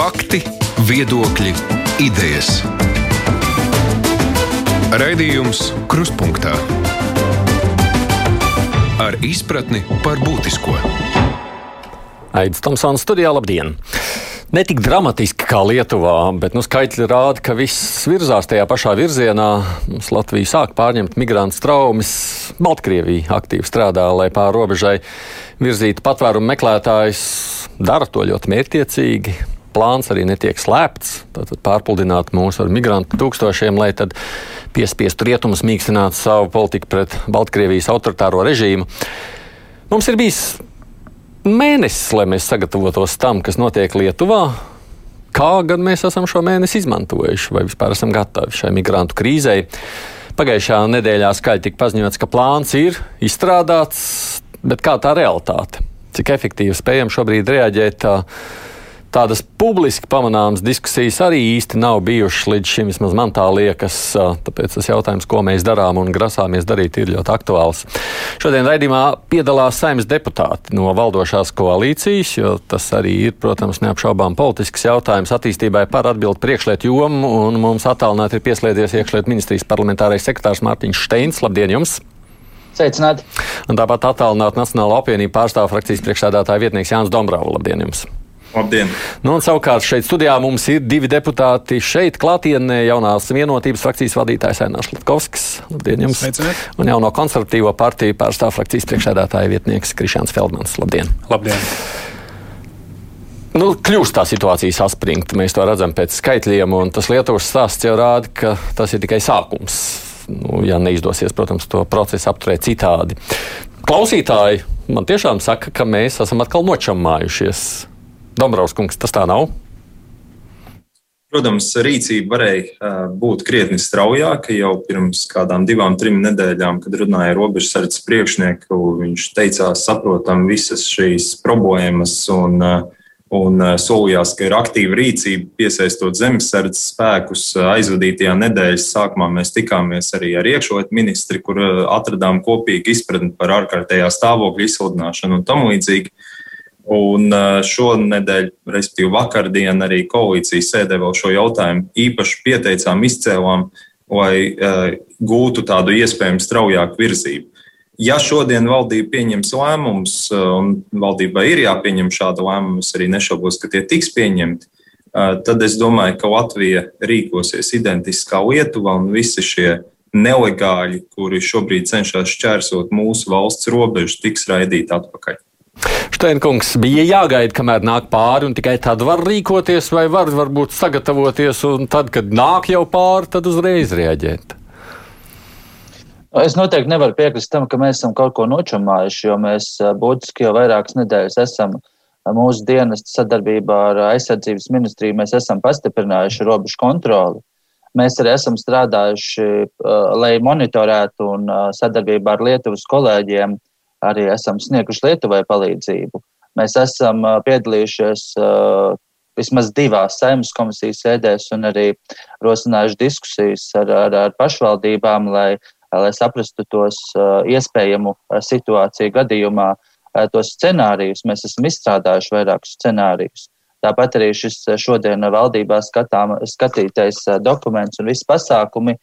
Fakti, viedokļi, idejas. Raidījums Krustpunktā ar izpratni par būtisko. Aizsmeļamies Tomsons studijā, labdien! Ne tik dramatiski kā Lietuvā, bet nu, skaitļi rāda, ka viss virzās tajā pašā virzienā. Mums Latvija sāk pārņemt migrantu traumas. Baltkrievija aktīvi strādā, lai pāri robežai virzītu patvērumu meklētājus. Dara to ļoti mērķiecīgi. Plāns arī netiek slēpts. Tātad pārpludināt mūs ar migrantu tūkstošiem, lai tad piespiestu rietumus mīkstināt savu politiku pret Baltkrievijas autoritāro režīmu. Mums ir bijis mēnesis, lai mēs sagatavotos tam, kas notiek Lietuvā. Kā gan mēs esam šo mēnesi izmantojuši, vai vispār esam gatavi šai migrantu krīzei? Pagājušā nedēļā skaļi tika paziņots, ka plāns ir izstrādāts, bet kā tā realitāte? Cik efektīvi spējam šobrīd reaģēt? Tā, tādas publiski pamanāmas diskusijas arī īsti nav bijušas līdz šim. Vismaz man tā liekas. Tāpēc tas jautājums, ko mēs darām un grasāmies darīt, ir ļoti aktuāls. Šodien raidījumā piedalās saimnes deputāti no valdošās koalīcijas, jo tas arī ir, protams, neapšaubām politisks jautājums attīstībai par atbildu priekšlietu jomu. Mums attālināti ir pieslēdzies iekšlietu ministrijas parlamentārais sekretārs Mārtiņš Steins. Labdien jums! Sveicināti! Un tāpat attālināti Nacionāla apvienība pārstāv frakcijas priekšsēdētāja vietnieks Jānis Dombrava. Labdien jums! Labdien! Nu, un savukārt šeit studijā mums ir divi deputāti. Šeit klātienē jaunās vienotības frakcijas vadītājs Ēnārs Latkovskis. Labdien jums! Sveicināt. Un jauno konservatīvo partiju pārstāv frakcijas priekšsēdētāja vietnieks Krišāns Feldmans. Labdien! Labdien! Nu, kļūst tā situācija saspringta. Mēs to redzam pēc skaitļiem, un tas Lietuvas stāsts jau rāda, ka tas ir tikai sākums. Nu, ja neizdosies, protams, to procesu apturēt citādi. Klausītāji man tiešām saka, ka mēs esam atkal nočamājušies Dombrovs kungs, tas tā nav. Protams, rīcība varēja būt krietni straujāka jau pirms kādām divām, trim nedēļām, kad runāja robežsardzes priekšnieku. Viņš teicās, saprotam visas šīs problēmas un, un solījās, ka ir aktīva rīcība, piesaistot zemesardzes spēkus. Aizvadītajā nedēļas sākumā mēs tikāmies arī ar iekšlietu ministri, kur atradām kopīgu izpratni par ārkārtējā stāvokļa izsludināšanu un tam līdzīgi. Un šonadēļ, respektīvi vakardien, arī koalīcijas sēdē vēl šo jautājumu īpaši pieteicām, izcēlām, lai uh, gūtu tādu iespējami straujāku virzību. Ja šodien valdība pieņems lēmumus, un valdībai ir jāpieņem šāda lēmuma, es arī nešaubos, ka tie tiks pieņemti, uh, tad es domāju, ka Latvija rīkosies identiski kā Lietuva un visi šie nelegāļi, kuri šobrīd cenšas šķērsot mūsu valsts robežu, tiks raidīti atpakaļ. Steinkungs bija jāgaida, kamēr nāk pāri, un tikai tad var rīkoties, vai var varbūt sagatavoties, un tad, kad nāk jau pāri, tad uzreiz reaģēt. Es noteikti nevaru piekrist tam, ka mēs esam kaut ko nočamājuši, jo mēs būtiski jau vairākas nedēļas esam mūsu dienas sadarbībā ar aizsardzības ministriju, mēs esam pastiprinājuši robežu kontroli. Mēs arī esam strādājuši, lai monitorētu un sadarbībā ar Lietuvas kolēģiem arī esam snieguši Lietuvai palīdzību. Mēs esam piedalījušies vismaz divās saimnes komisijas sēdēs un arī rosinājuši diskusijas ar, ar, ar pašvaldībām, lai, lai saprastu tos iespējamu situāciju gadījumā, tos scenārijus. Mēs esam izstrādājuši vairākus scenārijus. Tāpat arī šis šodien valdībā skatām, skatītais dokuments un visi pasākumi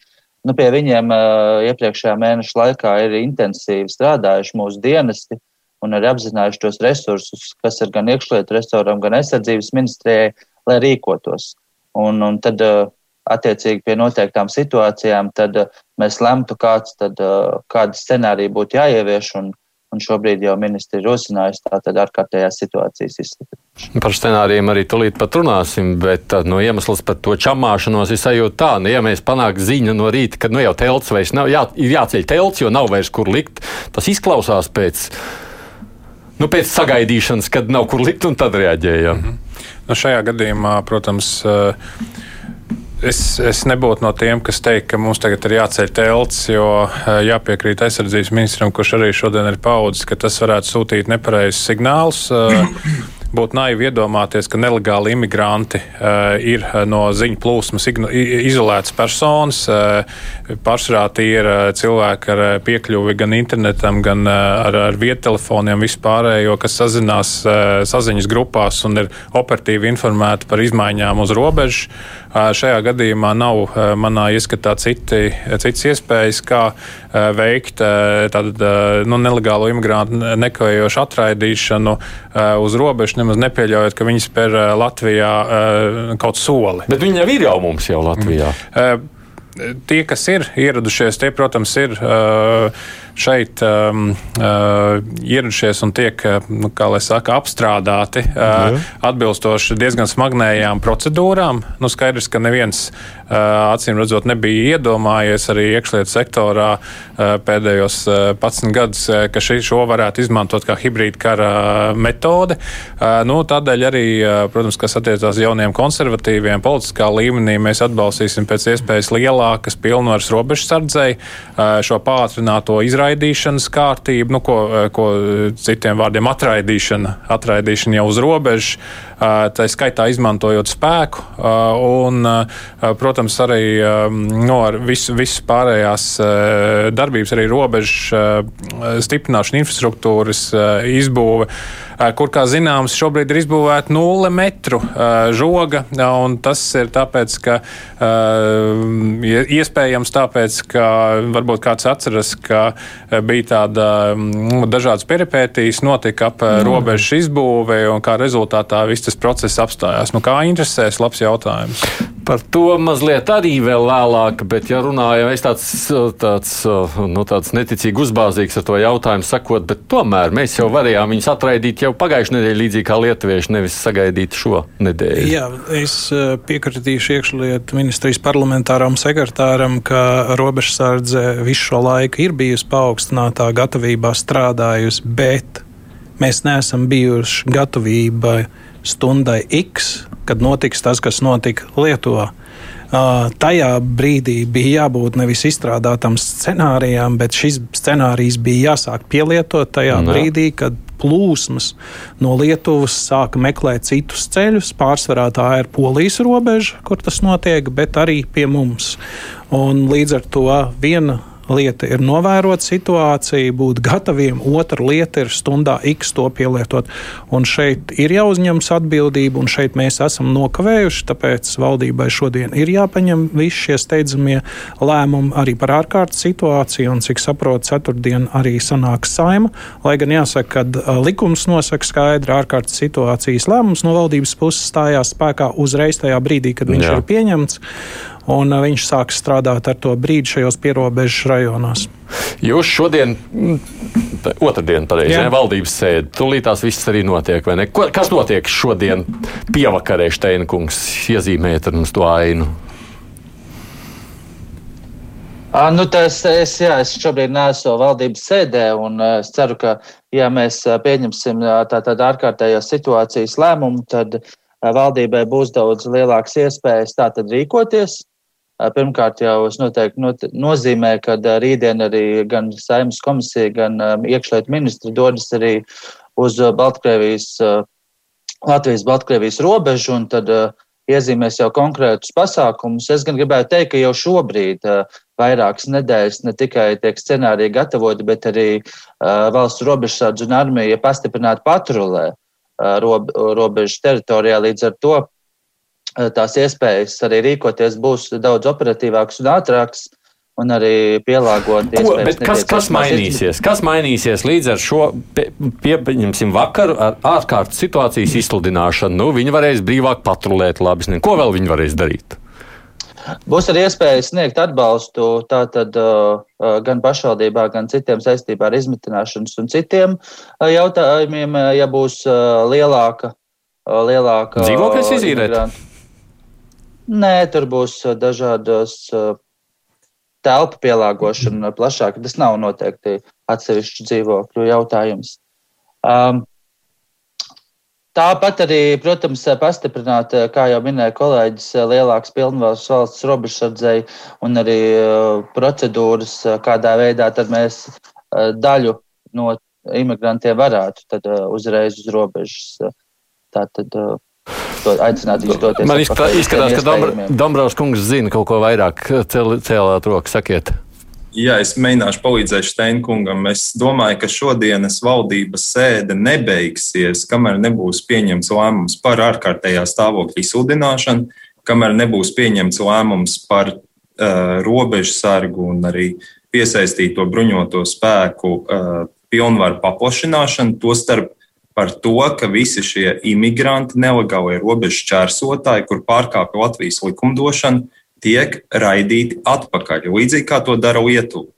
Nu, pie viņiem uh, iepriekšējā mēneša laikā ir intensīvi strādājuši mūsu dienesti un arī apzinājuši tos resursus, kas ir gan iekšlietu restoram, gan aizsardzības ministrijai, lai rīkotos. Un, un tad, uh, attiecīgi pie noteiktām situācijām, tad uh, mēs lemtu, kāds tad, kāda scenārija būtu jāievieš. Un, un šobrīd jau ministri ir rosinājusi tātad ārkārtējās situācijas izskatu. Par scenārijiem arī tulīt pat runāsim, bet no iemesls par to čamāšanos ir sajūta tā, nu, ja mēs panāk ziņu no rīta, ka nu jau telts vairs nav, jā, ir jāceļ telts, jo nav vairs kur likt, tas izklausās pēc. Nu, pēc sagaidīšanas, kad nav kur likt, un tad reaģējam. Mm -hmm. nu, šajā gadījumā, protams, uh, Es, es nebūtu no tiem, kas teikt, ka mums tagad ir jāceļ telts, jo eh, jāpiekrīt aizsardzības ministram, kurš arī šodien ir paudzis, ka tas varētu sūtīt nepareizus signālus. Eh, būtu naivi iedomāties, ka nelegāli imigranti ir no ziņu plūsmas izolētas personas. Pašrā tie ir cilvēki ar piekļuvi gan internetam, gan ar, ar viettelefoniem, vispārējo, kas sazinās saziņas grupās un ir operatīvi informēti par izmaiņām uz robežas. Šajā gadījumā nav manā ieskatā citi, citas iespējas, kā veikt tādu nu, nelegālo imigrantu nekavējošu atraidīšanu uz robežas, nemaz nepieļaujot, ka viņi spēr Latvijā kaut soli. Bet viņi jau ir jau mums jau Latvijā. Mm. Tie, kas ir ieradušies, tie, protams, ir. Uh, šeit um, uh, ieradušies un tiek, uh, nu, kā lai saka, apstrādāti uh, atbilstoši diezgan smagnējām procedūrām. Nu, skaidrs, ka neviens uh, acīm redzot nebija iedomājies arī iekšlietu sektorā uh, pēdējos uh, 11 gadus, uh, ka šī, šo varētu izmantot kā hibrīda kara metode. Uh, nu, tādēļ arī, uh, protams, kas attiecās jauniem konservatīviem politiskā līmenī, mēs atbalstīsim pēc iespējas lielākas pilnvaras robežsardzei uh, šo pātrināto izrādījumu atraidīšanas kārtību, nu, ko, ko citiem vārdiem atraidīšana, atraidīšana jau uz robežas, tā skaitā izmantojot spēku un, protams, arī no, ar visu, visu pārējās darbības, arī robežu stiprināšana, infrastruktūras izbūve kur, kā zināms, šobrīd ir izbūvēta nulle metru žoga. Tas ir tāpēc, ka iespējams tāpēc, ka varbūt kāds atceras, ka bija tāda nu, dažādas peripētīs, notika ap mm. robežu izbūve un kā rezultātā viss tas process apstājās. Nu, kā interesēs, labs jautājums. Par to mazliet arī vēl vēlāk, bet, ja runājam, es tāds, tāds, nu, tāds neticīgi uzbāzīgs ar to jautājumu sakot, bet tomēr mēs jau varējām viņus atraidīt jau pagājušajā nedēļā, līdzīgi kā lietuvieši, nevis sagaidīt šo nedēļu. Jā, es eh, piekritīšu iekšlietu ministrijas parlamentāram sekretāram, ka robežsardze visu šo laiku ir bijusi paaugstinātā gatavībā strādājusi, bet mēs neesam bijuši gatavībai stundai X, kad notiks tas, kas notika Lietuvā. Uh, tajā brīdī bija jābūt nevis izstrādātam scenārijam, bet šis scenārijs bija jāsāk pielietot tajā no. brīdī, kad plūsmas no Lietuvas sāka meklēt citus ceļus. Pārsvarā tā ir polijas robeža, kur tas notiek, bet arī pie mums. Un līdz ar to viena lieta ir novērot situāciju, būt gataviem, otra lieta ir stundā X to pielietot. Un šeit ir jāuzņemas atbildība, un šeit mēs esam nokavējuši, tāpēc valdībai šodien ir jāpaņem visi šie steidzamie lēmumi arī par ārkārtas situāciju, un cik saprotu, ceturtdien arī sanāks saima, lai gan jāsaka, ka likums nosaka skaidri ārkārtas situācijas lēmums no valdības puses stājās spēkā uzreiz tajā brīdī, kad viņš Jā. ir pieņemts un uh, viņš sāks strādāt ar to brīdi šajos pierobežas rajonos. Jūs šodien, mm, otrdien, pareizi, ne, valdības sēdi, tūlīt tās viss arī notiek, vai ne? Ko, kas notiek šodien pievakarē, Steinkungs, iezīmēt ar mums to ainu? À, nu tas, es, jā, es šobrīd neesmu valdības sēdē, un es ceru, ka, ja mēs pieņemsim tādu ārkārtējās situācijas lēmumu, tad valdībai būs daudz lielākas iespējas tātad rīkoties. Pirmkārt, jau es noteikti not, nozīmē, ka rītdien arī gan saimnes komisija, gan iekšlietu ministri dodas arī uz Baltkrievijas, Latvijas Baltkrievijas robežu un tad iezīmēs jau konkrētus pasākumus. Es gan gribētu teikt, ka jau šobrīd vairākas nedēļas ne tikai tiek scenāriji gatavoti, bet arī valsts robežsardze un armija pastiprināti patrulē robežu teritorijā. Līdz ar to tās iespējas arī rīkoties būs daudz operatīvākas un ātrākas. Un arī pielāgot Ko, kas, kas mainīsies? Kas mainīsies līdz ar šo, pie, pieņemsim, vakaru ar ārkārtas situācijas izsludināšanu? Nu, viņi varēs brīvāk patrulēt, labi. Ko vēl viņi varēs darīt? Būs arī iespēja sniegt atbalstu tātad, uh, gan pašvaldībā, gan citiem saistībā ar izmitināšanas un citiem jautājumiem, ja būs lielāka. lielāka Dzīvokļus izīrēt? Nē, tur būs dažādas telpu pielāgošana plašāk. Tas nav noteikti atsevišķu dzīvokļu jautājums. Um, Tāpat arī, protams, pastiprināt, kā jau minēja kolēģis, lielāks pilnvaras valsts robežsardzei un arī procedūras, kādā veidā tad mēs daļu no imigrantiem varētu tad uzreiz uz robežas tātad aicināt viņus doties. Man izskatās, ka Dombra, Dombrovs kungs zina kaut ko vairāk. Cēlāt roku, sakiet. Jā, es mēģināšu palīdzēt Steinkungam. Es domāju, ka šodienas valdības sēde nebeigsies, kamēr nebūs pieņemts lēmums par ārkārtējā stāvokļa izsludināšanu, kamēr nebūs pieņemts lēmums par uh, robežu sargu un arī piesaistīto bruņoto spēku uh, pilnvaru paplašināšanu, tostarp par to, ka visi šie imigranti, nelegālie robežu čērsotāji, kur pārkāpja Latvijas likumdošanu, tiek raidīti atpakaļ, līdzīgi kā to dara Lietuva.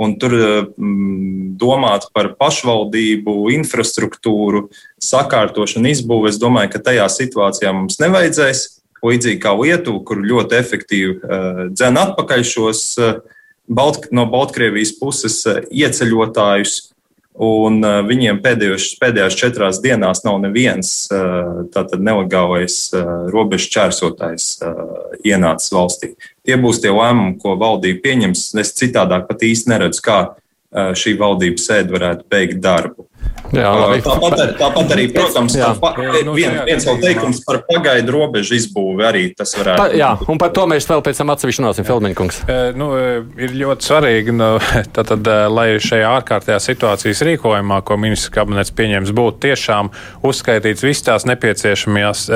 Un tur mm, domāt par pašvaldību, infrastruktūru, sakārtošanu, izbūvi. Es domāju, ka tajā situācijā mums nevajadzēs. Līdzīgi kā Lietuva, kur ļoti efektīvi uh, dzen atpakaļ šos uh, Balt, no Baltkrievijas puses uh, ieceļotājus, Un uh, viņiem pēdējos, pēdējās četrās dienās nav neviens tātad nelegālais uh, robežu čērsotājs ienācis valstī. Tie būs tie lēmumi, ko valdība pieņems. Es citādāk pat īsti neredzu, kā šī valdības sēde varētu beigt darbu. Jā, labi. tāpat, ar, tāpat arī, protams, pa, nu, vien, viens vēl teikums par pagaidu robežu izbūvi arī tas varētu. Pa, jā, un par to mēs vēl pēc tam atsevišķi runāsim, Felmeņkungs. E, nu, ir ļoti svarīgi, nu, tātad, lai šajā ārkārtējā situācijas rīkojumā, ko ministrs kabinets pieņems, būtu tiešām uzskaitīts visas tās nepieciešamās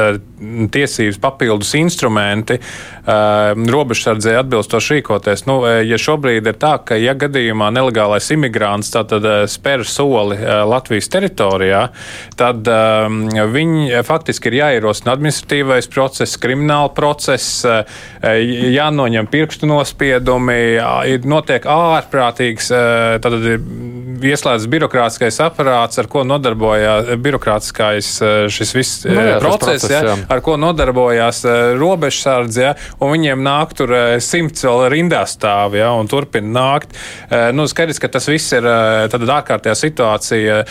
tiesības papildus instrumenti robežsardzē atbilstoši rīkoties. Nu, ja šobrīd ir tā, ka ja gadījumā nelegālais imigrants tātad spēr soli Latvijas teritorijā, tad um, viņi faktiski ir jāierosina administratīvais process, krimināla process, uh, jānoņem pirkstu nospiedumi, ir notiek ārprātīgs, uh, tad ir ieslēdzas birokrātiskais aparāts, ar ko nodarbojās birokrātiskais uh, šis viss nu jā, process, process ja, ar ko nodarbojās robežsardze, ja, un viņiem nāk tur simts vēl rindā stāv, ja, un turpina nākt. Nu, skaidrs, ka tas viss ir ārkārtējā situācija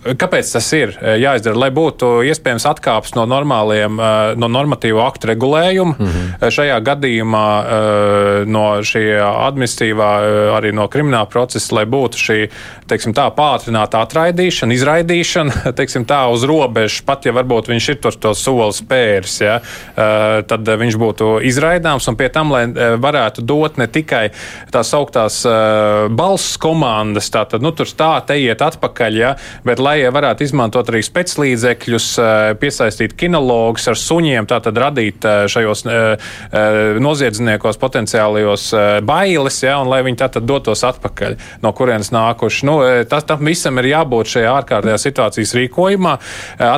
kāpēc tas ir eh, jāizdara? Lai būtu iespējams atkāpes no normāliem, eh, no normatīvu aktu regulējuma. Mm -hmm. Šajā gadījumā no šī administratīvā, arī no krimināla procesa, lai būtu šī teiksim, tā, pātrināta atraidīšana, izraidīšana, teiksim, tā uz robežas, pat ja varbūt viņš ir tur to soli spērs, ja, tad viņš būtu izraidāms un pie tam, lai varētu dot ne tikai tās augtās balss komandas, tā tad, nu, tur tā, te iet atpakaļ, ja, bet lai lai varētu izmantot arī speclīdzekļus, eh, piesaistīt kinologus ar suņiem, tātad radīt eh, šajos eh, noziedzniekos potenciālajos bailes, ja, un lai viņi tātad dotos atpakaļ, no kurienes nākuši. Nu, tas tam visam ir jābūt šajā ārkārtējā situācijas rīkojumā.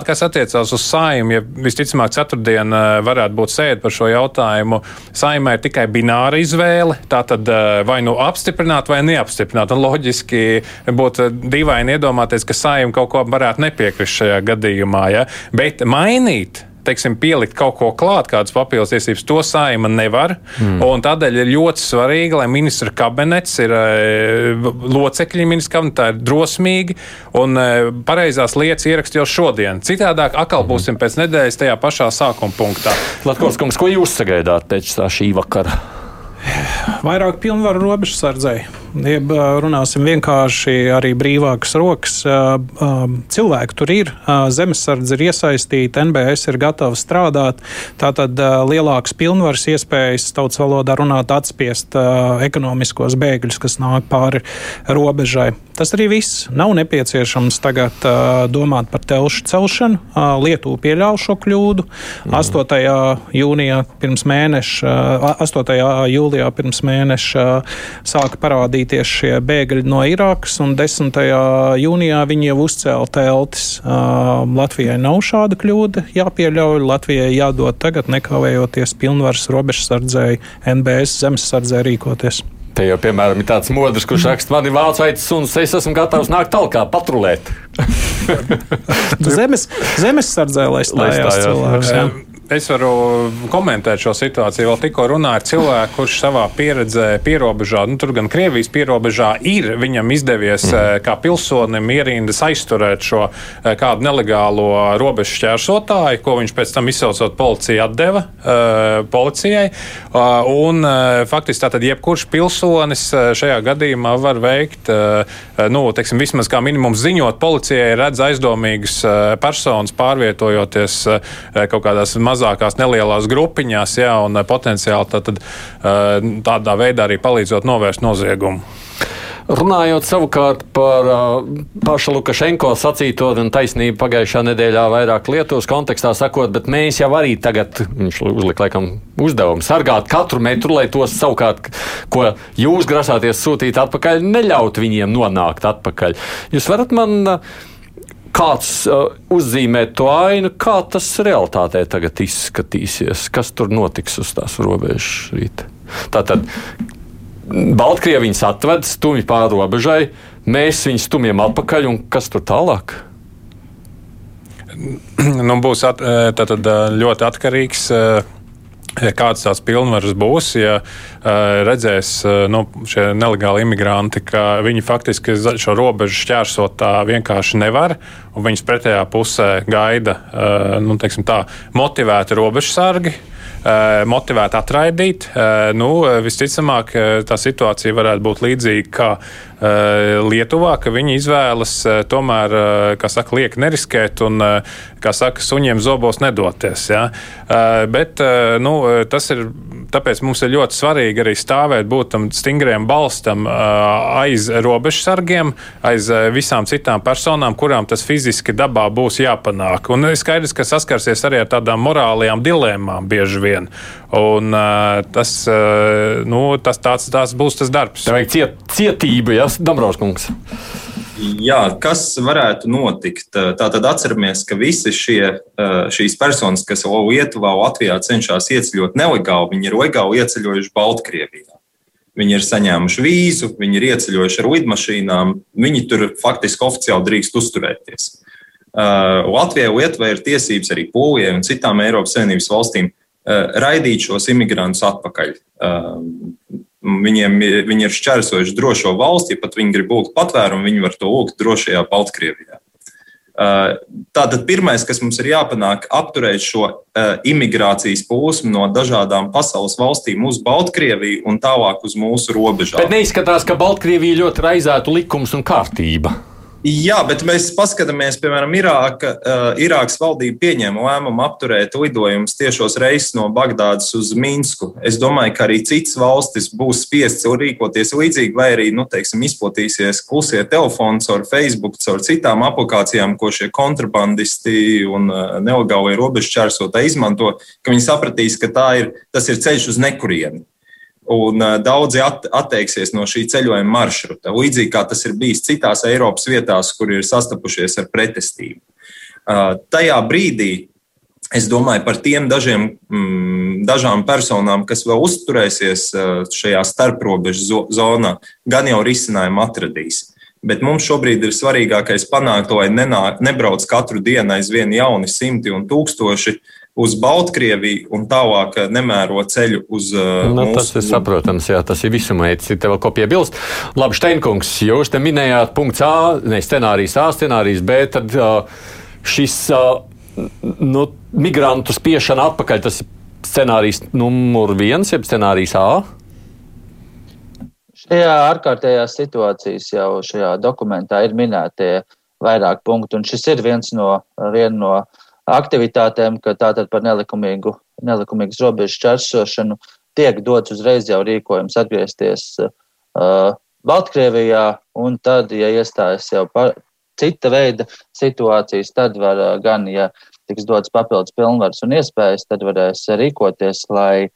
Kas attiecās uz saimu, ja visticamāk ceturtdien varētu būt sēde par šo jautājumu, saimē ir tikai bināra izvēle, tātad vai nu apstiprināt vai neapstiprināt. Un loģiski būtu dīvaini iedomāties, ka saima kaut ko varētu nepiekrist šajā gadījumā. Ja? Bet mainīt teiksim, pielikt kaut ko klāt, kādas papildus tiesības, to saima nevar. Mm. Tādēļ ir ļoti svarīgi, lai ministra kabinets ir eh, locekļi, ministra kabinetā ir drosmīgi un eh, pareizās lietas ierakst jau šodien. Citādāk atkal mm. būsim pēc nedēļas tajā pašā sākuma punktā. Latvijas kungs, ko jūs sagaidāt pēc šī vakara? Vairāk pilnvaru robežsardzēji jeb runāsim vienkārši arī brīvākas rokas. Cilvēki tur ir, zemesardze ir iesaistīta, NBS ir gatava strādāt, tātad lielākas pilnvaras iespējas tautas valodā runāt atspiest ekonomiskos bēgļus, kas nāk pāri robežai. Tas arī viss. Nav nepieciešams tagad domāt par telšu celšanu. Lietuva pieļāva šo kļūdu. Mm. 8. jūnijā pirms mēneša, uh, 8. jūlijā pirms mēneša sāka parādīt parādīties šie bēgļi no Irākas, un 10. jūnijā viņi jau uzcēla teltis. Latvijai nav šāda kļūda jāpieļauj. Latvijai jādod tagad, nekavējoties pilnvaras robežsardzēji, NBS zemesardzē rīkoties. Te jau, piemēram, ir tāds modrs, kurš raksta, man ir vācu aitas suns, es esmu gatavs nākt tālāk, patrulēt. zemes, zemes sardzē, lai stājās cilvēks. Jā. Es varu komentēt šo situāciju. Vēl tikko runāju ar cilvēku, kurš savā pieredzē, pierobežā, nu, tur gan Krievijas pierobežā, ir viņam izdevies mm. kā pilsonim ierindas aizturēt šo kādu nelegālo robežu šķērsotāju, ko viņš pēc tam izsaucot policiju atdeva uh, policijai. Uh, un uh, faktiski tātad jebkurš pilsonis šajā gadījumā var veikt, nu, teiksim, vismaz kā minimums ziņot policijai, redz aizdomīgas personas pārvietojoties kaut kādās mazākās nelielās grupiņās, jā, un potenciāli tā, tad, tādā veidā arī palīdzot novērst noziegumu. Runājot savukārt par uh, pašu Lukašenko sacīto, un taisnība pagājušā nedēļā vairāk Lietuvas kontekstā sakot, bet mēs jau arī tagad, viņš uzlika laikam uzdevumu, sargāt katru metru, lai tos savukārt, ko jūs grasāties sūtīt atpakaļ, neļaut viņiem nonākt atpakaļ. Jūs varat man uh, kāds uh, uzzīmē to ainu, kā tas realitātē tagad izskatīsies, kas tur notiks uz tās robežas rīt. Tātad, Baltkrievija viņus atved, stumj pāri robežai, mēs viņus stumjam atpakaļ, un kas tur tālāk? Nu, būs at, eh, ļoti atkarīgs. Uh Kādas tās pilnvaras būs, ja uh, redzēs uh, nu, šie nelegāli imigranti, ka viņi faktiski šo robežu šķērsot tā vienkārši nevar, un viņus pretējā pusē gaida uh, nu, tā, motivēti robežsargi, motivēti atraidīt. Nu, visticamāk, tā situācija varētu būt līdzīga kā Lietuvā, ka viņi izvēlas tomēr, kā saka, liek neriskēt un, kā saka, suņiem zobos nedoties. Ja? Bet nu, tas ir tāpēc mums ir ļoti svarīgi arī stāvēt, būt tam stingriem balstam aiz robežsargiem, aiz visām citām personām, kurām tas fiziski dabā būs jāpanāk. Un ir skaidrs, ka saskarsies arī ar tādām morālajām dilemmām bieži vien. Un, tas, nu, tas tāds, tāds būs tas darbs. Tā vajag ciet, cietība, ja Dambrauskungs. Jā, kas varētu notikt? Tātad atceramies, ka visi šie, šīs personas, kas Lietuvā, Latvijā cenšas ieceļot nelegāli, viņi ir legāli ieceļojuši Baltkrievijā. Viņi ir saņēmuši vīzu, viņi ir ieceļojuši ar lidmašīnām, viņi tur faktiski oficiāli drīkst uzturēties. Latvijai, Lietuvai ir tiesības arī Polijai un citām Eiropas Savienības valstīm raidīt šos imigrantus atpakaļ Viņiem ir, viņi ir šķērsojuši drošo valsti, ja pat viņi grib lūgt patvērumu, viņi var to lūgt drošajā Baltkrievijā. Uh, tātad pirmais, kas mums ir jāpanāk, ir apturēt šo imigrācijas plūsmu no dažādām pasaules valstīm uz Baltkrieviju un tālāk uz mūsu robežām. Bet neizskatās, ka Baltkrievija ļoti raizētu likums un kārtība. Jā, bet mēs paskatāmies, piemēram, Irāka, uh, Irākas valdība pieņēma lēmumu apturēt lidojumus tiešos reisus no Bagdādas uz Minsku. Es domāju, ka arī citas valstis būs spiestas rīkoties līdzīgi, vai arī nu, teiksim, izplatīsies klusie telefoni caur Facebook, caur citām aplikācijām, ko šie kontrabandisti un uh, nelegālie robežu čērsotāji izmanto, ka viņi sapratīs, ka ir, tas ir ceļš uz nekurieni un daudzi at, atteiksies no šī ceļojuma maršruta. Līdzīgi kā tas ir bijis citās Eiropas vietās, kur ir sastapušies ar pretestību. Tajā brīdī es domāju par tiem dažiem, mm, dažām personām, kas vēl uzturēsies šajā starprobežu zonā, gan jau risinājumu atradīs. Bet mums šobrīd ir svarīgākais panākt, lai nenāk, nebrauc katru dienu aizvien jauni simti un tūkstoši uh, uz Baltkrieviju un tālāk eh, nemēro ceļu uz uh, nu, mūsu. Tas ir saprotams, jā, tas ir visumēts. Ir tev ko piebilst. Labi, Steinkungs, jūs te minējāt punkts A, ne scenārijs A, scenārijs B, tad uh, šis uh, nu, migrantu spiešana atpakaļ, tas ir scenārijs numur viens, jeb scenārijs A. Šajā ārkārtējās situācijas jau šajā dokumentā ir minētie vairāk punkti, un šis ir viens no, viena no aktivitātēm, ka tātad par nelikumīgu, nelikumīgu robežu čersošanu tiek dots uzreiz jau rīkojums atgriezties uh, Baltkrievijā, un tad, ja iestājas jau par cita veida situācijas, tad var uh, gan, ja tiks dots papildus pilnvars un iespējas, tad varēs rīkoties, lai,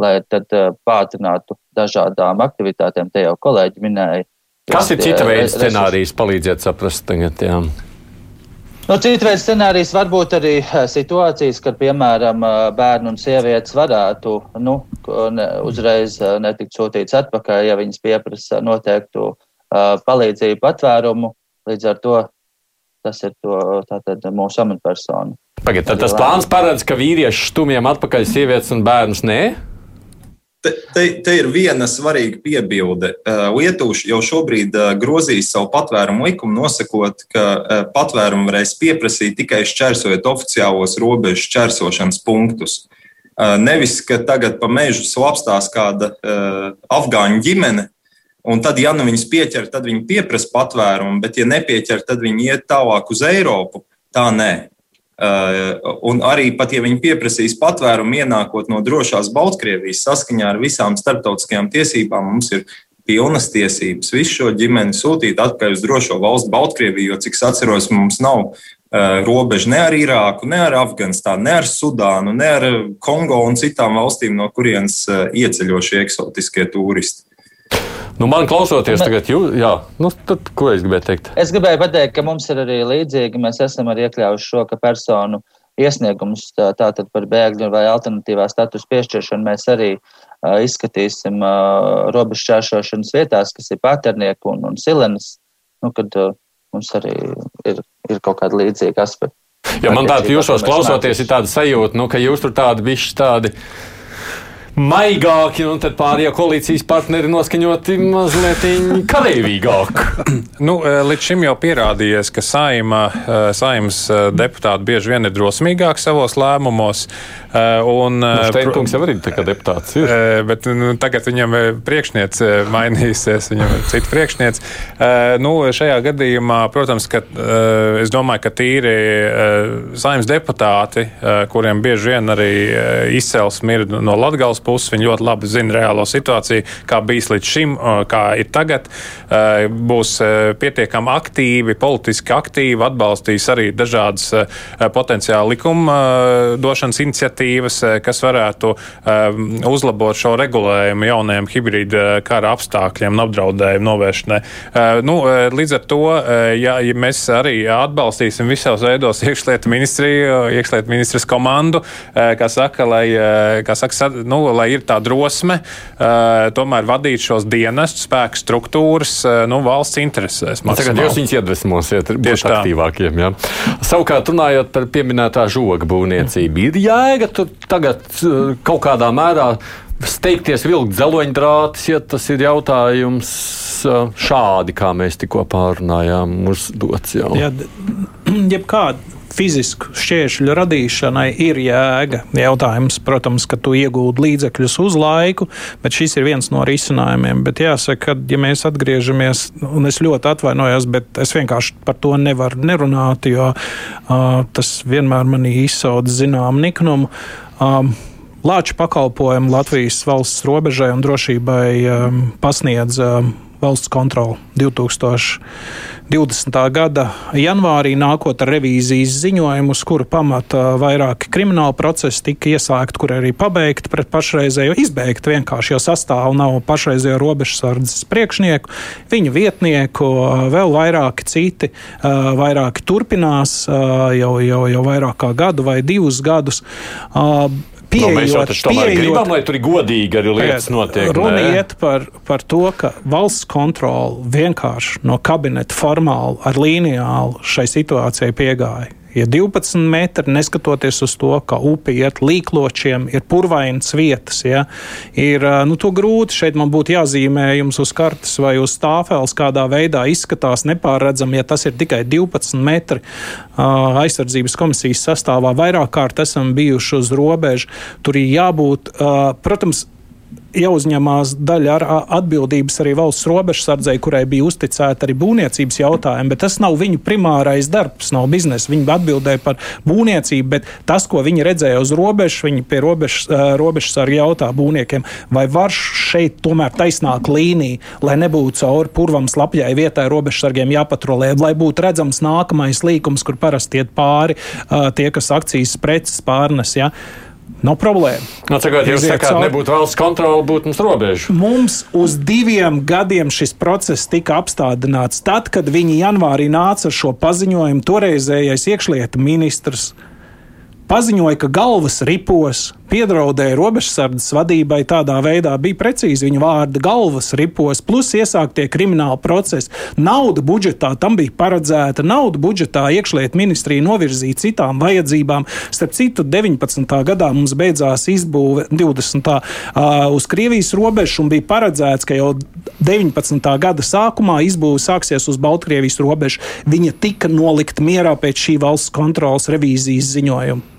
lai tad uh, pātrinātu dažādām aktivitātēm. Te jau kolēģi minēja. Kas ir cita veida scenārijs, palīdziet saprast tagad? Jā. No nu, citu veidu scenārijs var būt arī eh, situācijas, kad, piemēram, eh, bērni un sievietes varētu nu, ne, uzreiz eh, netikt sūtīts atpakaļ, ja viņas pieprasa noteiktu palīdzību patvērumu. Līdz ar to tas ir to, tātad, mūsu amatpersona. Pagaidiet, tas plāns paredz, ka vīrieši stumjiem atpakaļ sievietes un bērnus nē? Te, te, te ir viena svarīga piebilde. Lietuvši jau šobrīd grozīs savu patvērumu likumu, nosakot, ka patvērumu varēs pieprasīt tikai šķērsojot oficiālos robežu šķērsošanas punktus. Nevis, ka tagad pa mežu slapstās kāda afgāņu ģimene, un tad, ja nu viņus pieķer, tad viņi pieprasa patvērumu, bet, ja nepieķer, tad viņi iet tālāk uz Eiropu. Tā nē. Uh, un arī pat, ja viņi pieprasīs patvērumu ienākot no drošās Baltkrievijas saskaņā ar visām starptautiskajām tiesībām, mums ir pilnas tiesības visu šo ģimeni sūtīt atpakaļ uz drošo valstu Baltkrieviju, jo, cik es atceros, mums nav uh, robeža ne ar Irāku, ne ar Afganistānu, ne ar Sudānu, ne ar Kongo un citām valstīm, no kurienes uh, ieceļo šie eksotiskie turisti. Nu, man klausoties, tagad, jū, jā, nu, tad, ko es gribēju teikt? Es gribēju pateikt, ka mums ir arī līdzīgi. Mēs esam arī iekļāvuši šo, personu iesniegums tātad par bēgļu vai alternatīvā status piešķiršanu mēs arī uh, izskatīsim uh, robežu čēršošanas vietās, kas ir paternieku un, un silenes, nu, kad uh, mums arī ir, ir kaut kādi līdzīgi aspekti. Ja man tāda jūsos klausoties, ir tāda sajūta, nu, ka jūs tur tādi bišķi tādi maigāki, un tad pārējie koalīcijas partneri noskaņoti mazliet karavīgāk. nu, e, līdz šim jau pierādījies, ka saima, e, saimas e, deputāti bieži vien ir drosmīgāki savos lēmumos. Un, nu, Steinkungs jau arī tā deputāts ir. Bet nu, tagad viņam priekšniece mainīsies, viņam ir cita priekšniece. Nu, šajā gadījumā, protams, ka es domāju, ka tīri saimas deputāti, kuriem bieži vien arī izcelsme ir no Latgales puses viņi ļoti labi zina reālo situāciju, kā bijis līdz šim, kā ir tagad. Būs pietiekami aktīvi, politiski aktīvi, atbalstīs arī dažādas potenciāli likuma došanas iniciatīvas, kas varētu uzlabot šo regulējumu jaunajiem hibrīda kara apstākļiem un apdraudējumu novēršanai. Nu, līdz ar to, ja, ja mēs arī atbalstīsim visos veidos iekšlietu ministriju, iekšlietu ministras komandu, kā saka, lai, kā saka, nu, lai ir tā drosme uh, tomēr vadīt šos dienestus, spēku struktūras uh, nu, valsts interesēs. Nu, tagad jūs viņus iedvesmosiet, būt aktīvākiem. Ja? Savukārt, runājot par pieminētā žoga būvniecību, ir jēga tur tagad uh, kaut kādā mērā steigties vilkt dzeloņdrātus, ja tas ir jautājums šādi, kā mēs tikko pārunājām, uzdots jau. Jā, jebkāda fizisku šķēršļu radīšanai ir jēga. Jautājums, protams, ka tu iegūti līdzekļus uz laiku, bet šis ir viens no risinājumiem. Bet jāsaka, ka, ja mēs atgriežamies, un es ļoti atvainojos, bet es vienkārši par to nevaru nerunāt, jo uh, tas vienmēr manī izsauc zinām niknumu. Um, Lāču pakalpojumu Latvijas valsts robežai un drošībai um, pasniedz um, valsts kontroli 2020. gada janvārī, nākot ar revīzijas ziņojumu, uz kura pamata vairāki krimināla procesi tika iesākti, kur arī pabeigti pret pašreizējo, izbeigti vienkārši, jo sastāv nav pašreizējo robežsardzes priekšnieku, viņu vietnieku, vēl vairāki citi, vairāki turpinās jau, jau, jau vairāk kā gadu vai divus gadus pieejot, no, mēs jau taču tomēr pieejot, gribam, lai tur ir godīgi arī lietas notiek. Runa nē. iet par, par to, ka valsts kontrole vienkārši no kabineta formāli ar līnijālu šai situācijai piegāja ir 12 metri, neskatoties uz to, ka upe iet līkločiem, ir purvainas vietas. Ja? Ir nu, grūti šeit man būtu jāzīmē jums uz kartes vai uz stāfeles, kādā veidā izskatās nepārredzami, ja tas ir tikai 12 metri. Aizsardzības komisijas sastāvā vairāk kārt esam bijuši uz robežas. Tur ir jābūt, protams, jāuzņemās daļa ar atbildības arī valsts robežsardzei, kurai bija uzticēta arī būvniecības jautājumi, bet tas nav viņu primārais darbs, nav biznesa. Viņi atbildēja par būvniecību, bet tas, ko viņi redzēja uz robežas, viņi pie robežas, robežsargi jautā būvniekiem, vai var šeit tomēr taisnāk līnija, lai nebūtu cauri purvam slapjai vietai robežsargiem jāpatrolē, lai būtu redzams nākamais līkums, kur parasti iet pāri tie, kas akcijas preces pārnes. Ja. Nav problēma. No, nu, cakot, jūs sakāt, caur... nebūtu valsts kontrole, būtu mums robeža. Mums uz diviem gadiem šis process tika apstādināts. Tad, kad viņi janvārī nāca ar šo paziņojumu, toreizējais iekšlietu ministrs paziņoja, ka galvas ripos piedraudēja robežsardzes vadībai tādā veidā, bija precīzi viņa vārdi - galvas ripos, plus iesāktie krimināli procesi. Nauda budžetā tam bija paredzēta, nauda budžetā iekšlietu ministrija novirzīja citām vajadzībām. Starp citu, 19. gadā mums beidzās izbūve 20. Uh, uz Krievijas robežas un bija paredzēts, ka jau 19. gada sākumā izbūve sāksies uz Baltkrievijas robežas. Viņa tika nolikta mierā pēc šī valsts kontrolas revīzijas ziņojuma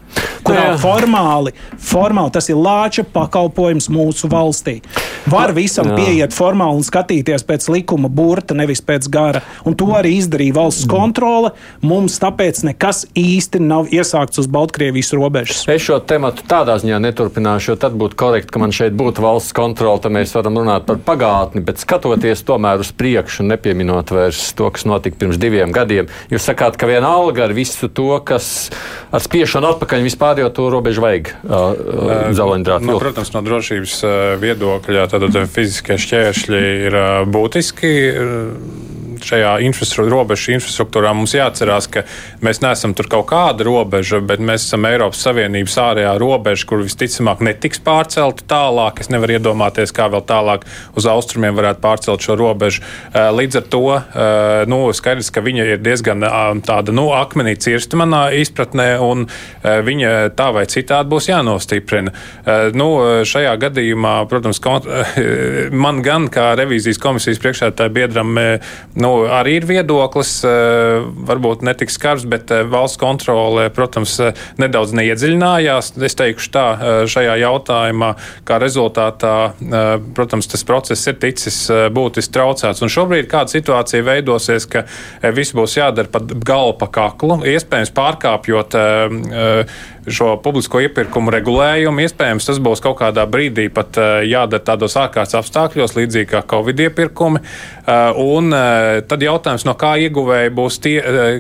kurā jā. formāli, formāli tas ir lāča pakalpojums mūsu valstī. Var visam jā. pieiet formāli un skatīties pēc likuma burta, nevis pēc gara. Un to arī izdarīja valsts kontrole. Mums tāpēc nekas īsti nav iesākts uz Baltkrievijas robežas. Es šo tematu tādā ziņā neturpināšu, jo tad būtu korekti, ka man šeit būtu valsts kontrole, tad mēs varam runāt par pagātni, bet skatoties tomēr uz priekšu nepieminot vairs to, kas notika pirms diviem gadiem. Jūs sakāt, ka viena alga ar visu to, kas ar spiešanu atpakaļ vispār jau to robežu vajag uh, zeleņdrātu. Nu, protams, no drošības viedokļa tad fiziskie šķēršļi ir būtiski šajā infrastruktūrā, robežu infrastruktūrā mums jāatcerās, ka mēs neesam tur kaut kāda robeža, bet mēs esam Eiropas Savienības ārējā robeža, kur visticamāk netiks pārcelta tālāk. Es nevaru iedomāties, kā vēl tālāk uz austrumiem varētu pārcelt šo robežu. Līdz ar to nu, skaidrs, ka viņa ir diezgan tāda nu, akmenī cirsta manā izpratnē, un viņa tā vai citādi būs jānostiprina. Nu, šajā gadījumā, protams, man gan kā revīzijas komisijas priekšētāja biedram nu, nu, arī ir viedoklis, eh, varbūt netik skarbs, bet eh, valsts kontrole, protams, eh, nedaudz neiedziļinājās. Es teikšu tā, šajā jautājumā, kā rezultātā, protams, tas process ir ticis būtiski traucēts. Un šobrīd kāda situācija veidosies, ka viss būs jādara pa galvu pa kaklu, iespējams pārkāpjot šo publisko iepirkumu regulējumu. Iespējams, tas būs kaut kādā brīdī pat jādara tādos ārkārtas apstākļos, līdzīgi kā Covid iepirkumi. Un tad jautājums, no kā ieguvēji būs tie,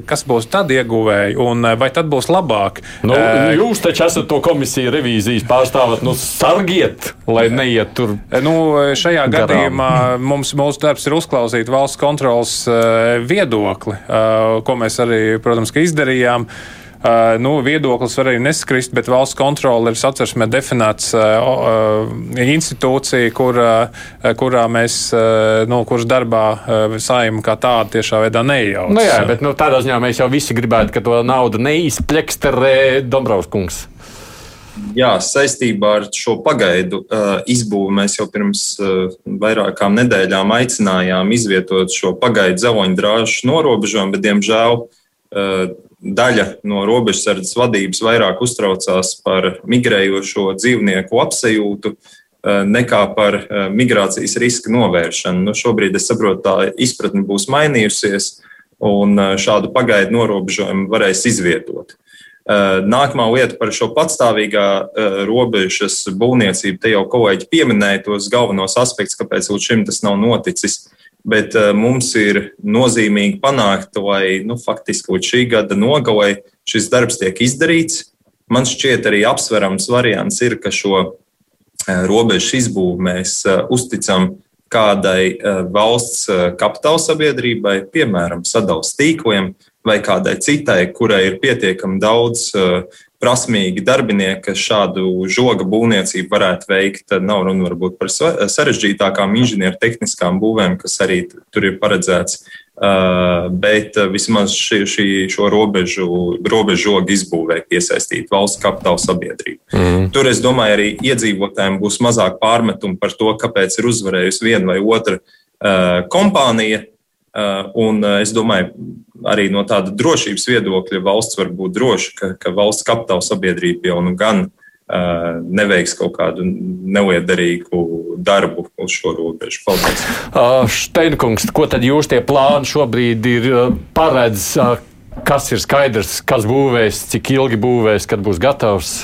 kas būs tad ieguvēji, un vai tad būs labāk? Nu, jūs taču esat to komisiju revīzijas pārstāvat, nu sargiet, lai neiet tur. Nu, šajā garām. gadījumā mums, mūsu darbs ir uzklausīt valsts kontrolas viedokli, ko mēs arī, protams, izdarījām. Uh, nu, viedoklis var arī neskrist, bet valsts kontrole ir satversmē definēts uh, uh, institūcija, kur, uh, kurā mēs, uh, nu, kuras darbā uh, saima kā tāda tiešā veidā nejaucas. Nu, jā, bet nu, tādā ziņā mēs jau visi gribētu, ka to naudu neizpleksterē Dombrovskungs. Jā, saistībā ar šo pagaidu uh, izbūvi mēs jau pirms uh, vairākām nedēļām aicinājām izvietot šo pagaidu zavoņdrāžu norobežojumu, bet, diemžēl, uh, daļa no robežsardzes vadības vairāk uztraucās par migrējošo dzīvnieku apsajūtu eh, nekā par eh, migrācijas riska novēršanu. Nu, šobrīd es saprotu, tā izpratne būs mainījusies, un eh, šādu pagaidu norobežojumu varēs izvietot. Nākamā lieta par šo patstāvīgā robežas būvniecību. Te jau kolēģi pieminēja tos galvenos aspektus, kāpēc līdz šim tas nav noticis bet uh, mums ir nozīmīgi panākt, lai nu, faktiski līdz šī gada nogalē šis darbs tiek izdarīts. Man šķiet, arī apsverams variants ir, ka šo uh, robežu izbūvi mēs uh, uzticam kādai valsts kapitāla sabiedrībai, piemēram, sadalījuma tīkliem vai kādai citai, kurai ir pietiekami daudz uh, prasmīgi darbinieki, kas šādu žoga būvniecību varētu veikt. Tad nav runa varbūt par sarežģītākām inženiertehniskām būvēm, kas arī tur ir paredzēts. Uh, bet vismaz šī, šī, šo robežu, robežu izbūvē piesaistīt valsts kapitāla sabiedrību. Mm. Tur, es domāju, arī iedzīvotājiem būs mazāk pārmetumu par to, kāpēc ir uzvarējusi viena vai otra uh, kompānija. Uh, un es domāju, arī no tāda drošības viedokļa valsts var būt droša, ka, ka valsts kapitāla sabiedrība jau nu gan uh, neveiks kaut kādu neliederīgu darbu uz šo robežu. Paldies! Uh, Steinkungs, ko tad jūs tie plāni šobrīd ir paredz? Uh, kas ir skaidrs, kas būvēs, cik ilgi būvēs, kad būs gatavs?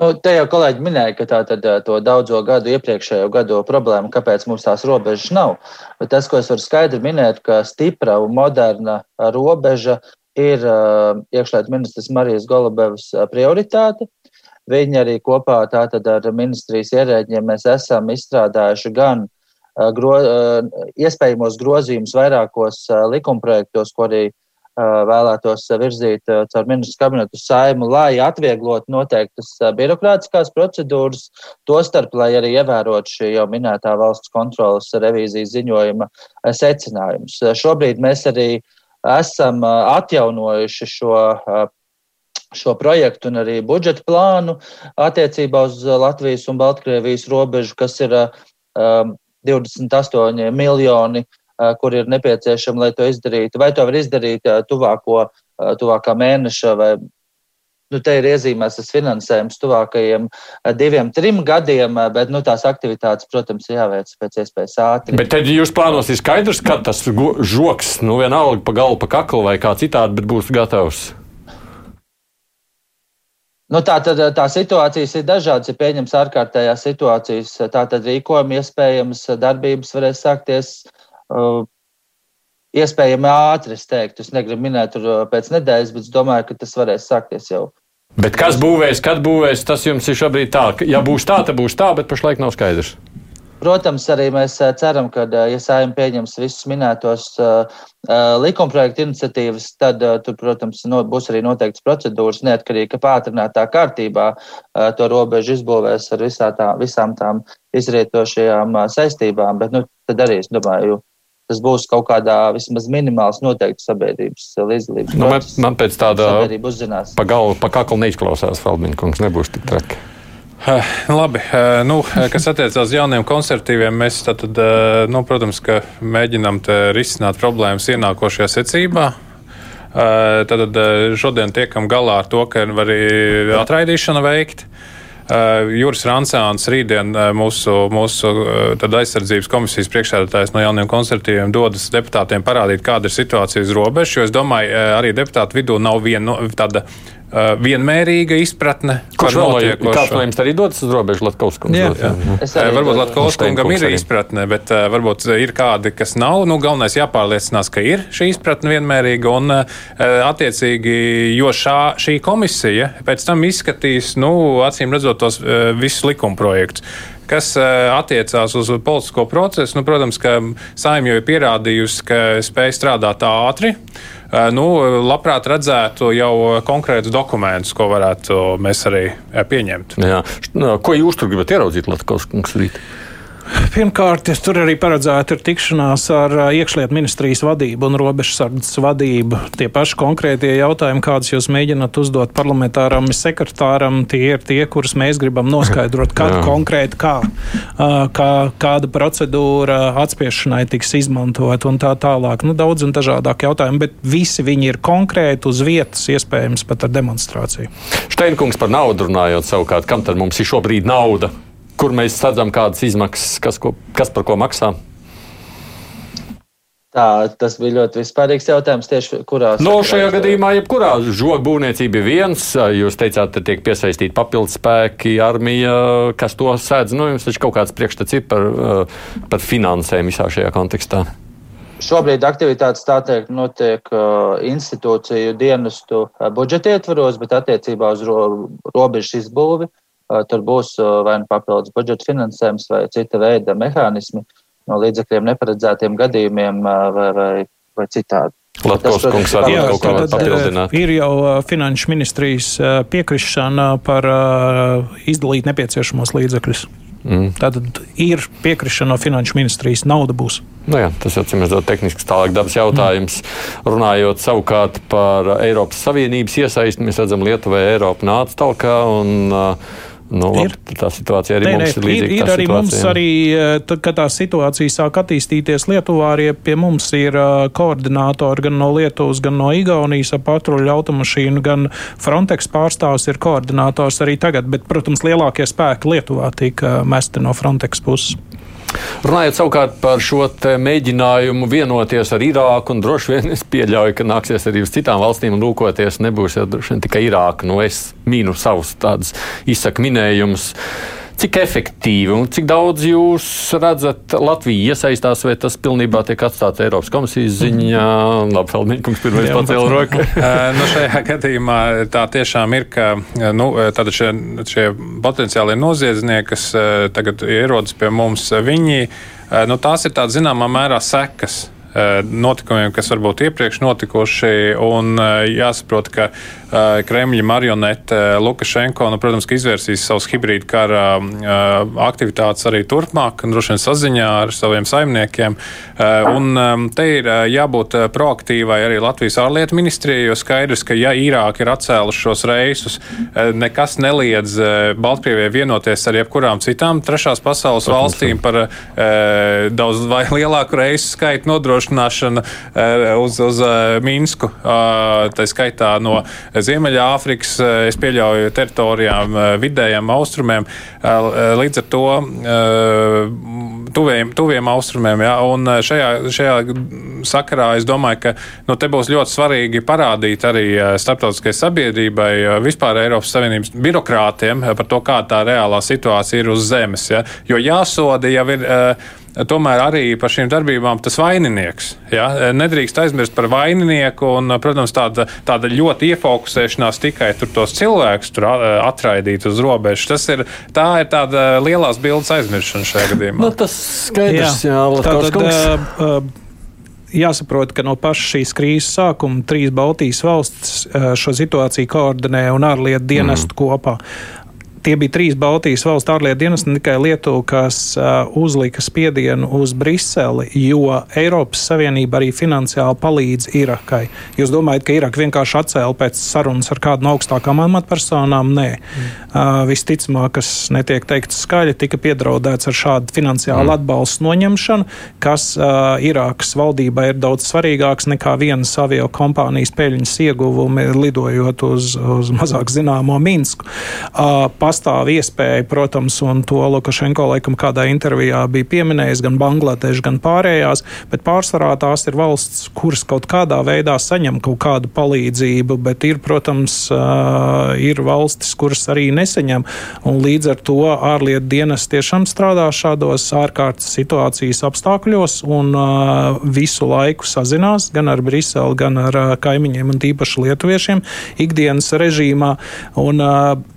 Nu, te jau kolēģi minēja, ka tā tad to daudzo gadu, iepriekšējo gadu problēma, kāpēc mums tās robežas nav. Bet tas, ko es varu skaidri minēt, ka stipra un moderna robeža ir uh, iekšlietu ministrs Marijas Golubevas prioritāte. Viņi arī kopā ar ministrijas ierēģiem mēs esam izstrādājuši gan gro, iespējamos grozījumus vairākos likumprojektos, ko arī vēlētos virzīt caur ministru kabinetu saimu, lai atvieglotu noteiktas birokrātiskās procedūras, tostarp, lai arī ievērotu šī jau minētā valsts kontrolas revīzijas ziņojuma secinājumus. Šobrīd mēs arī esam atjaunojuši šo šo projektu un arī budžeta plānu attiecībā uz Latvijas un Baltkrievijas robežu, kas ir um, 28 miljoni kur ir nepieciešama, lai to izdarītu. Vai to var izdarīt tuvāko, tuvākā mēneša vai Nu, te ir iezīmēts tas finansējums tuvākajiem diviem, trim gadiem, bet nu, tās aktivitātes, protams, ir jāveic pēc iespējas ātrāk. Bet tad jūs plānos ir skaidrs, ka tas žoks, nu vienalga pa galvu, pa kaklu vai kā citādi, bet būs gatavs. Nu, tā tad tā situācijas ir dažādas. Ja pieņems ārkārtējās situācijas, tā tad rīkojumi iespējams darbības varēs sākties uh, iespējami ātri, es teiktu. Es negribu minēt tur pēc nedēļas, bet es domāju, ka tas varēs sākties jau. Bet kas būvēs, kad būvēs, tas jums ir šobrīd tā. Ja būs tā, tad būs tā, bet pašlaik nav skaidrs. Protams, arī mēs ceram, ka, ja saimnieks pieņems visus minētos likumprojektu iniciatīvas, tad tur, protams, no, būs arī noteikts procedūras, neatkarīgi, ka pātrinātā kārtībā to robežu izbūvēs ar tā, visām tām izrietošajām saistībām. Bet, nu, tad arī, es domāju, tas būs kaut kādā vismaz minimāls noteikti sabiedrības līdzdalības. Nu, man, man pēc tāda pa galvu, pa kaklu neizklausās, Falbinkungs, nebūs tik traki. Uh, labi, uh, nu, kas attiecās uz jauniem konservatīviem, mēs tad, nu, protams, mēģinām risināt problēmas ienākošajā secībā. Tad šodien tiekam galā ar to, ka var arī atraidīšana veikt. Uh, Juris Rancāns rītdien uh, mūsu, mūsu uh, aizsardzības komisijas priekšsēdētājs no jauniem konservatīviem dodas deputātiem parādīt, kāda ir situācija uz robežas, jo es domāju, arī deputātu vidū nav viena tāda vienmērīga izpratne. Kurš vēl kāds no jums arī dodas uz robežu Latvijas jā. Varbūt Latvijas kungam ir izpratne, bet uh, varbūt ir kādi, kas nav. Nu, galvenais jāpārliecinās, ka ir šī izpratne vienmērīga un uh, attiecīgi, jo šā, šī komisija pēc tam izskatīs, nu, acīm redzot tos uh, visus likumprojektus kas attiecās uz politisko procesu. Nu, protams, ka saimnieks jau ir pierādījusi, ka spēj strādāt ātri. Nu, labprāt redzētu jau konkrētus dokumentus, ko varētu mēs arī pieņemt. Jā. Ko jūs tur gribat ieraudzīt Latvijas kungs rīt? Pirmkārt, es tur arī paredzētu ir tikšanās ar iekšlietu ministrijas vadību un robežsardzes vadību. Tie paši konkrētie jautājumi, kādus jūs mēģināt uzdot parlamentāram sekretāram, tie ir tie, kurus mēs gribam noskaidrot, kad konkrēti kā, kā, kāda procedūra atspiešanai tiks izmantot un tā tālāk. Nu, daudz un dažādāk jautājumi, bet visi viņi ir konkrēti uz vietas, iespējams pat ar demonstrāciju. Steinkungs par naudu runājot savukārt, kam tad mums ir šobrīd nauda? Kur mēs redzam, kādas izmaksas, kas, ko, kas par ko maksā? Tā, tas bija ļoti vispārīgs jautājums, tieši kurā. No nu, šajā gadījumā, jebkurā žoga būvniecība ir viens. Jūs teicāt, ka tiek piesaistīti papildus spēki, armija, kas to sēdz. Nu, jums taču kaut kāds priekšstats ir par, par finansēm visā šajā kontekstā. Šobrīd aktivitātes tā teikt notiek institūciju dienestu budžeta ietvaros, bet attiecībā uz ro, robežu izbūvi tur būs vai nu papildus budžeta finansējums vai cita veida mehānismi no līdzekļiem neparedzētiem gadījumiem vai, vai, vai citādi. Latvijas kungs arī kaut ko papildināt. Ir jau finanšu ministrijas piekrišana par izdalīt nepieciešamos līdzekļus. Mm. Tātad ir piekrišana no finanšu ministrijas, nauda būs. Nu jā, tas jau ir tehnisks tālāk dabas jautājums. Mm. Runājot savukārt par Eiropas Savienības iesaisti, mēs redzam, Lietuvai Eiropa nāca talkā un uh, Nu, labi, ir, tā situācija arī nē, mums nē, ir līdzīga. Ir, ir arī mums arī, eh, tad, kad tā situācija sāk attīstīties Lietuvā, arī pie mums ir uh, koordinātori gan no Lietuvas, gan no Igaunijas ap patruļu automašīnu, gan Frontex pārstāvs ir koordinātors arī tagad, bet, protams, lielākie spēki Lietuvā tika mesti no Frontex puses. Runājot savukārt par šo mēģinājumu vienoties ar Irāku, un droši vien es pieļauju, ka nāksies arī uz citām valstīm lūkoties, nebūs jau tikai Irāka. Nu, es mīnu savus tādus izsaku minējumus. Cik efektīvi un cik daudz jūs redzat, Latvija iesaistās, vai tas pilnībā tiek atstāts Eiropas komisijas ziņā? Labi, Feldmīkungs pirmais pacēla roku. nu, šajā gadījumā tā tiešām ir, ka nu, šie, šie potenciālie noziedznieki, kas tagad ierodas pie mums, viņi, nu, tās ir tādas zināmā mērā sekas notikumiem, kas varbūt iepriekš notikuši. Un jāsaprot, ka Kremļa marionete Lukašenko, nu, protams, izvērsīs savus hibrīdu kara aktivitātes arī turpmāk, droši vien saziņā ar saviem saimniekiem. Un te ir jābūt proaktīvai arī Latvijas ārlietu ministrijai, jo skaidrs, ka ja Irāka ir atcēluši šos reisus, nekas neliedz Baltkrievijai vienoties ar jebkurām citām trešās pasaules valstīm par daudz lielāku reisu skaitu nodrošināšanu uz, uz Minsku. Tā skaitā no Ziemeļāfrikas, es pieļauju, teritorijām, vidējiem austrumiem. Līdz ar to tuviem, tuviem austrumiem. Ja? Un šajā, šajā sakarā es domāju, ka nu, te būs ļoti svarīgi parādīt arī starptautiskajai sabiedrībai, vispār Eiropas Savienības birokrātiem par to, kā tā reālā situācija ir uz zemes. Ja? Jo jāsoda jau ir tomēr arī par šīm darbībām tas vaininieks. Ja? Nedrīkst aizmirst par vaininieku, un, protams, tāda, tāda ļoti iefokusēšanās tikai tur tos cilvēkus tur atraidīt uz robežas. Tas ir, tā ir tāda lielās bildes aizmiršana šajā gadījumā. Nu, tas skaidrs, jā, jā uh, uh, jāsaprot, ka no paša šīs krīzes sākuma trīs Baltijas valstis šo situāciju koordinē un ārlietu dienestu mm. kopā. Tie bija trīs Baltijas valstu ārlietu dienas, ne tikai Lietuva, kas uh, uzlika spiedienu uz Briseli, jo Eiropas Savienība arī finansiāli palīdz Irakai. Jūs domājat, ka Iraka vienkārši atcēla pēc sarunas ar kādu no augstākām amatpersonām? Nē. Mm. Uh, visticamāk, kas netiek teikts skaļi, tika piedraudēts ar šādu finansiālu mm. atbalstu noņemšanu, kas uh, Irākas valdībai ir daudz svarīgāks nekā vienas avio kompānijas peļņas ieguvumi lidojot uz, uz mazāk zināmo Minsku. Uh, pastāv iespēja, protams, un to Lukašenko laikam kādā intervijā bija pieminējis, gan Bangladeša, gan pārējās, bet pārsvarā tās ir valsts, kuras kaut kādā veidā saņem kaut kādu palīdzību, bet ir, protams, ir valstis, kuras arī nesaņem, un līdz ar to ārlietu dienas tiešām strādā šādos ārkārtas situācijas apstākļos un visu laiku sazinās gan ar Briseli, gan ar kaimiņiem un tīpaši lietuviešiem ikdienas režīmā, un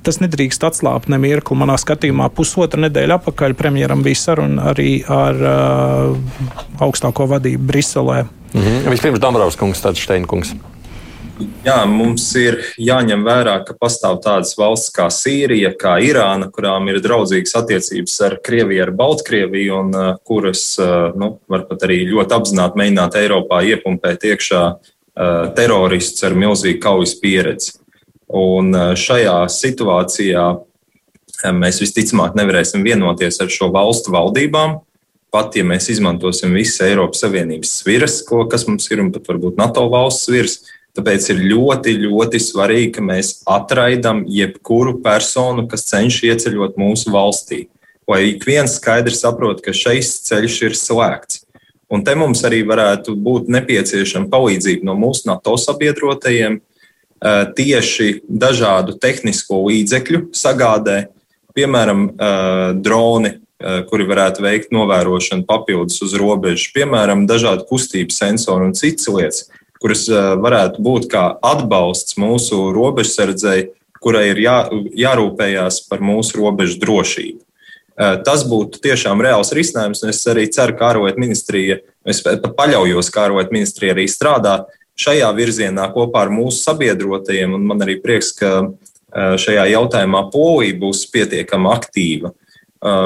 tas nedrīkst atstāt atslābt ne mirkli. Manā skatījumā pusotra nedēļa atpakaļ premjeram bija saruna arī ar uh, augstāko vadību Briselē. Mm -hmm. Vispirms Dombrovs kungs, tad Steinkungs. Jā, mums ir jāņem vērā, ka pastāv tādas valsts kā Sīrija, kā Irāna, kurām ir draudzīgas attiecības ar Krieviju, ar Baltkrieviju, un uh, kuras, uh, nu, var pat arī ļoti apzināti mēģināt Eiropā iepumpēt iekšā uh, teroristus ar milzīgu kaujas pieredzi. Un šajā situācijā mēs visticamāk nevarēsim vienoties ar šo valstu valdībām. Pat ja mēs izmantosim visas Eiropas Savienības sviras, ko, kas mums ir, un pat varbūt NATO valsts sviras, tāpēc ir ļoti, ļoti svarīgi, ka mēs atraidam jebkuru personu, kas cenšas ieceļot mūsu valstī. Lai ik viens skaidri saprot, ka šis ceļš ir slēgts. Un te mums arī varētu būt nepieciešama palīdzība no mūsu NATO sabiedrotajiem tieši dažādu tehnisko līdzekļu sagādē, piemēram, droni, kuri varētu veikt novērošanu papildus uz robežas, piemēram, dažādu kustību sensoru un citas lietas, kuras varētu būt kā atbalsts mūsu robežsardzei, kurai ir jā, jārūpējās par mūsu robežu drošību. Tas būtu tiešām reāls risinājums, un es arī ceru, ka ārlietu ministrija, es pat paļaujos, ka ārlietu ministrija arī strādā šajā virzienā kopā ar mūsu sabiedrotajiem, un man arī prieks, ka šajā jautājumā Polija būs pietiekami aktīva.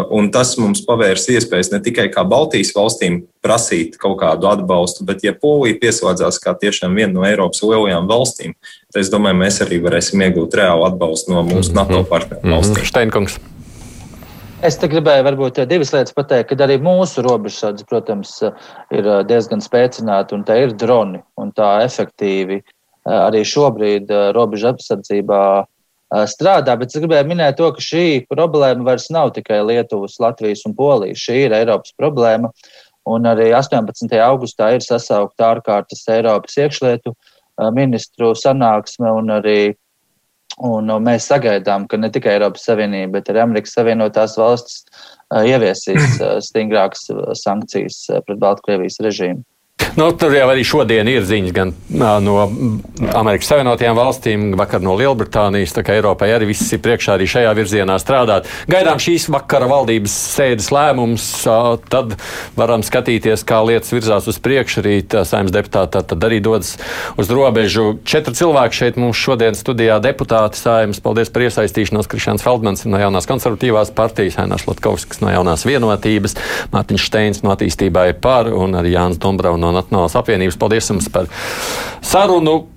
Un tas mums pavērs iespējas ne tikai kā Baltijas valstīm prasīt kaut kādu atbalstu, bet, ja Polija pieslēdzās kā tiešām viena no Eiropas lielajām valstīm, tad es domāju, mēs arī varēsim iegūt reālu atbalstu no mūsu mhm. NATO partneru mhm. valstīm. Mm -hmm. Steinkungs. Es te gribēju varbūt divas lietas pateikt, ka arī mūsu robežsardze, protams, ir diezgan spēcināta un tā ir droni un tā efektīvi arī šobrīd robežu apsardzībā strādā, bet es gribēju minēt to, ka šī problēma vairs nav tikai Lietuvas, Latvijas un Polijas. Šī ir Eiropas problēma. Un arī 18. augustā ir sasaukta ārkārtas Eiropas iekšlietu ministru sanāksme un arī un mēs sagaidām, ka ne tikai Eiropas Savienība, bet arī Amerikas Savienotās valstis ieviesīs stingrākas sankcijas pret Baltkrievijas režīmu. Nu, tur jau arī šodien ir ziņas gan no Amerikas Savienotajām valstīm, vakar no Lielbritānijas. Tā kā Eiropai arī viss ir priekšā arī šajā virzienā strādāt. Gaidām šīs vakara valdības sēdes lēmums, tad varam skatīties, kā lietas virzās uz priekšu. Rīt saimnes deputāti tad arī dodas uz robežu. Četri cilvēki šeit mums šodien studijā deputāti saimnes. Paldies par iesaistīšanos. Krišāns Feldmans no jaunās konservatīvās partijas, Ainās Latkovskis no jaunās vienotības, Mārtiņš Steins no attīstībai par un arī Jānis Dombrau no Nacionālās apvienības. Paldies jums par sarunu!